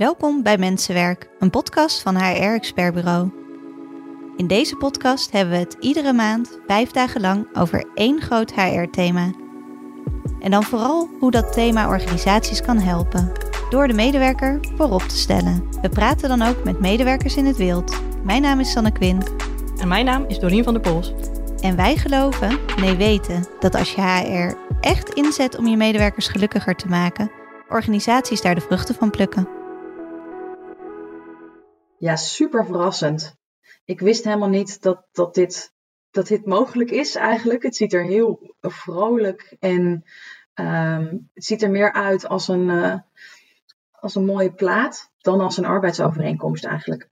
Welkom bij Mensenwerk, een podcast van HR Expert Bureau. In deze podcast hebben we het iedere maand vijf dagen lang over één groot HR-thema. En dan vooral hoe dat thema organisaties kan helpen, door de medewerker voorop te stellen. We praten dan ook met medewerkers in het wild. Mijn naam is Sanne Quint. En mijn naam is Dorien van der Pols. En wij geloven, nee weten, dat als je HR echt inzet om je medewerkers gelukkiger te maken, organisaties daar de vruchten van plukken. Ja, super verrassend. Ik wist helemaal niet dat, dat, dit, dat dit mogelijk is eigenlijk. Het ziet er heel vrolijk en ehm, het ziet er meer uit als een, eh, als een mooie plaat dan als een arbeidsovereenkomst eigenlijk.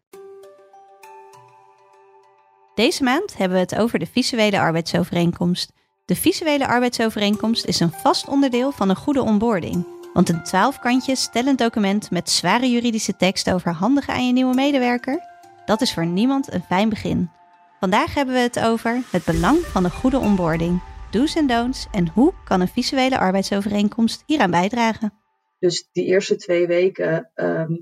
Deze maand hebben we het over de visuele arbeidsovereenkomst. De visuele arbeidsovereenkomst is een vast onderdeel van een goede onboarding. Want een twaalfkantjes stellend document met zware juridische tekst overhandigen aan je nieuwe medewerker, dat is voor niemand een fijn begin. Vandaag hebben we het over het belang van een goede onboarding, do's en don'ts en hoe kan een visuele arbeidsovereenkomst hieraan bijdragen. Dus die eerste twee weken ehm,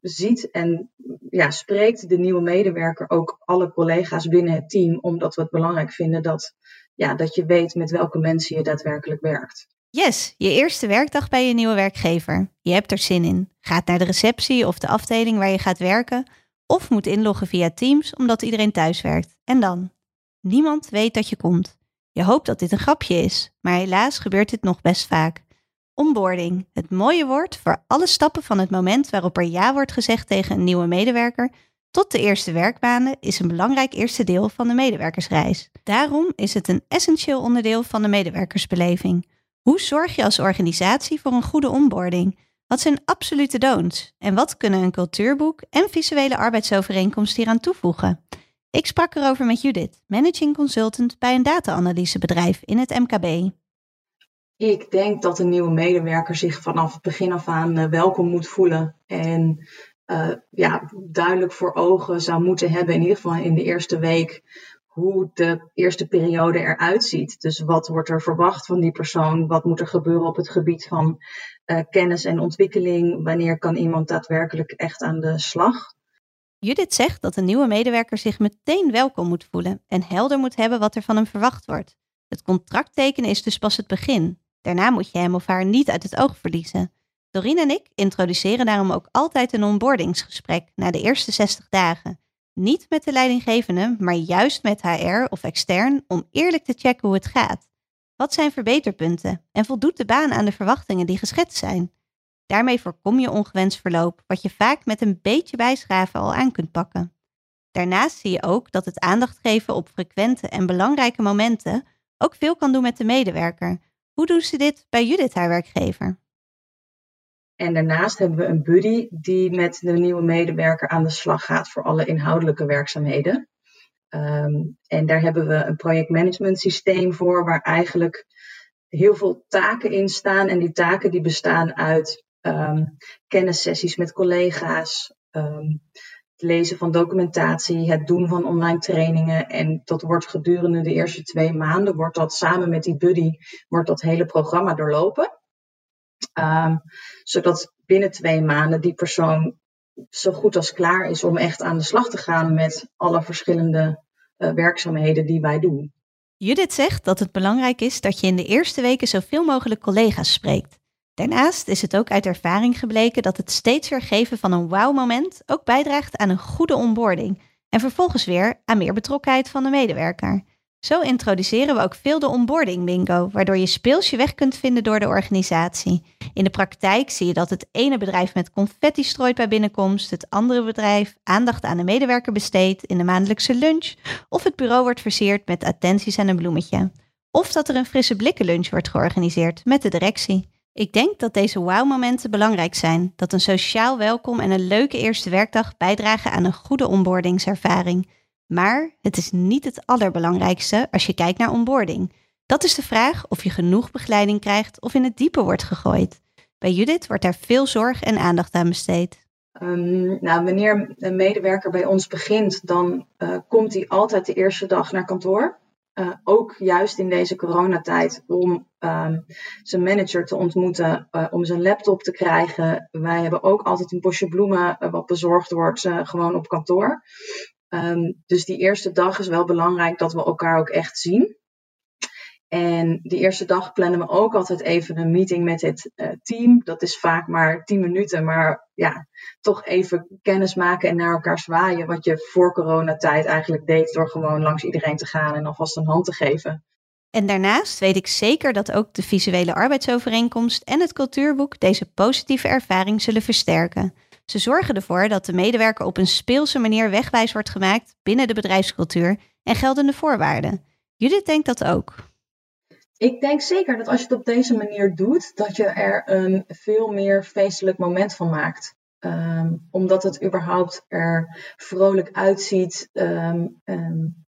ziet en ja, spreekt de nieuwe medewerker ook alle collega's binnen het team, omdat we het belangrijk vinden dat, ja, dat je weet met welke mensen je daadwerkelijk werkt. Yes, je eerste werkdag bij je nieuwe werkgever. Je hebt er zin in. Gaat naar de receptie of de afdeling waar je gaat werken, of moet inloggen via Teams omdat iedereen thuis werkt. En dan? Niemand weet dat je komt. Je hoopt dat dit een grapje is, maar helaas gebeurt dit nog best vaak. Onboarding, het mooie woord voor alle stappen van het moment waarop er ja wordt gezegd tegen een nieuwe medewerker tot de eerste werkbanen, is een belangrijk eerste deel van de medewerkersreis. Daarom is het een essentieel onderdeel van de medewerkersbeleving. Hoe zorg je als organisatie voor een goede onboarding? Wat zijn absolute don'ts? En wat kunnen een cultuurboek en visuele arbeidsovereenkomst hieraan toevoegen? Ik sprak erover met Judith, managing consultant bij een data-analysebedrijf in het MKB. Ik denk dat een nieuwe medewerker zich vanaf het begin af aan uh, welkom moet voelen. En uh, ja, duidelijk voor ogen zou moeten hebben, in ieder geval in de eerste week, hoe de eerste periode eruit ziet. Dus wat wordt er verwacht van die persoon? Wat moet er gebeuren op het gebied van uh, kennis en ontwikkeling? Wanneer kan iemand daadwerkelijk echt aan de slag? Judith zegt dat een nieuwe medewerker zich meteen welkom moet voelen en helder moet hebben wat er van hem verwacht wordt. Het contract tekenen is dus pas het begin. Daarna moet je hem of haar niet uit het oog verliezen. Doreen en ik introduceren daarom ook altijd een onboardingsgesprek na de eerste 60 dagen. Niet met de leidinggevende, maar juist met HR of extern om eerlijk te checken hoe het gaat. Wat zijn verbeterpunten en voldoet de baan aan de verwachtingen die geschetst zijn? Daarmee voorkom je ongewenst verloop, wat je vaak met een beetje bijschraven al aan kunt pakken. Daarnaast zie je ook dat het aandacht geven op frequente en belangrijke momenten ook veel kan doen met de medewerker. Hoe doen ze dit bij Judith, haar werkgever? En daarnaast hebben we een buddy die met de nieuwe medewerker aan de slag gaat voor alle inhoudelijke werkzaamheden. Um, en daar hebben we een projectmanagement systeem voor, waar eigenlijk heel veel taken in staan. En die taken die bestaan uit um, kennissessies met collega's, um, het lezen van documentatie, het doen van online trainingen. En dat wordt gedurende de eerste twee maanden, wordt dat samen met die buddy, wordt dat hele programma doorlopen. Um, zodat binnen twee maanden die persoon zo goed als klaar is om echt aan de slag te gaan met alle verschillende uh, werkzaamheden die wij doen. Judith zegt dat het belangrijk is dat je in de eerste weken zoveel mogelijk collega's spreekt. Daarnaast is het ook uit ervaring gebleken dat het steeds weer geven van een wow-moment ook bijdraagt aan een goede onboarding en vervolgens weer aan meer betrokkenheid van de medewerker. Zo introduceren we ook veel de onboarding bingo, waardoor je speels je weg kunt vinden door de organisatie. In de praktijk zie je dat het ene bedrijf met confetti strooit bij binnenkomst, het andere bedrijf aandacht aan de medewerker besteedt in de maandelijkse lunch, of het bureau wordt versierd met attenties en een bloemetje. Of dat er een frisse blikkenlunch wordt georganiseerd met de directie. Ik denk dat deze wow-momenten belangrijk zijn, dat een sociaal welkom en een leuke eerste werkdag bijdragen aan een goede onboardingservaring. Maar het is niet het allerbelangrijkste als je kijkt naar onboarding. Dat is de vraag of je genoeg begeleiding krijgt of in het diepe wordt gegooid. Bij Judith wordt daar veel zorg en aandacht aan besteed. Um, nou, wanneer een medewerker bij ons begint, dan uh, komt hij altijd de eerste dag naar kantoor. uh, ook juist in deze coronatijd om um, zijn manager te ontmoeten, uh, om zijn laptop te krijgen. Wij hebben ook altijd een bosje bloemen wat bezorgd wordt, gewoon op kantoor. Um, dus die eerste dag is wel belangrijk dat we elkaar ook echt zien. En die eerste dag plannen we ook altijd even een meeting met het uh, team. Dat is vaak maar 10 minuten, maar ja, toch even kennis maken en naar elkaar zwaaien. Wat je voor coronatijd eigenlijk deed door gewoon langs iedereen te gaan en alvast een hand te geven. En daarnaast weet ik zeker dat ook de visuele arbeidsovereenkomst en het cultuurboek deze positieve ervaring zullen versterken. Ze zorgen ervoor dat de medewerker op een speelse manier wegwijs wordt gemaakt binnen de bedrijfscultuur en geldende voorwaarden. Judith denkt dat ook. Ik denk zeker dat als je het op deze manier doet, dat je er een veel meer feestelijk moment van maakt. Um, omdat het überhaupt er vrolijk uitziet. Um, um,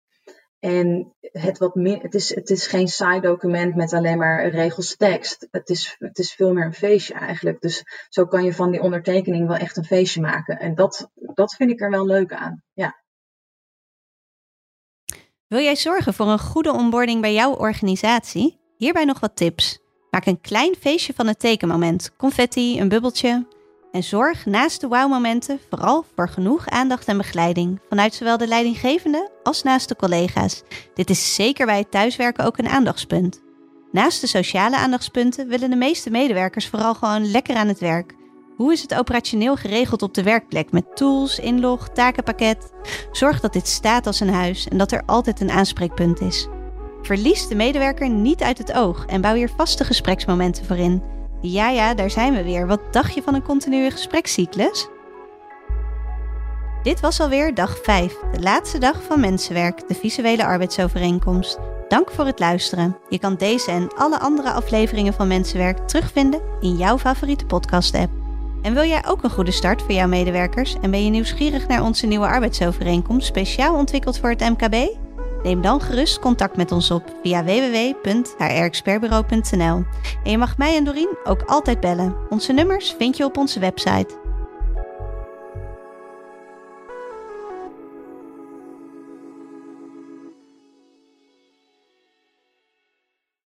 en het, wat meer, het, is, het is geen saai document met alleen maar regels tekst. Het is, het is veel meer een feestje eigenlijk. Dus zo kan je van die ondertekening wel echt een feestje maken. En dat, dat vind ik er wel leuk aan. Ja. Wil jij zorgen voor een goede onboarding bij jouw organisatie? Hierbij nog wat tips. Maak een klein feestje van het tekenmoment. Confetti, een bubbeltje. En zorg naast de wow-momenten vooral voor genoeg aandacht en begeleiding vanuit zowel de leidinggevende als naast de collega's. Dit is zeker bij het thuiswerken ook een aandachtspunt. Naast de sociale aandachtspunten willen de meeste medewerkers vooral gewoon lekker aan het werk. Hoe is het operationeel geregeld op de werkplek met tools, inlog, takenpakket? Zorg dat dit staat als een huis en dat er altijd een aanspreekpunt is. Verlies de medewerker niet uit het oog en bouw hier vaste gespreksmomenten voor in. Ja, ja, daar zijn we weer. Wat dacht je van een continue gesprekscyclus? Dit was alweer dag 5, de laatste dag van Mensenwerk, de visuele arbeidsovereenkomst. Dank voor het luisteren. Je kan deze en alle andere afleveringen van Mensenwerk terugvinden in jouw favoriete podcast-app. En wil jij ook een goede start voor jouw medewerkers en ben je nieuwsgierig naar onze nieuwe arbeidsovereenkomst speciaal ontwikkeld voor het MKB? Neem dan gerust contact met ons op via www.hrexpertbureau.nl. En je mag mij en Dorien ook altijd bellen. Onze nummers vind je op onze website.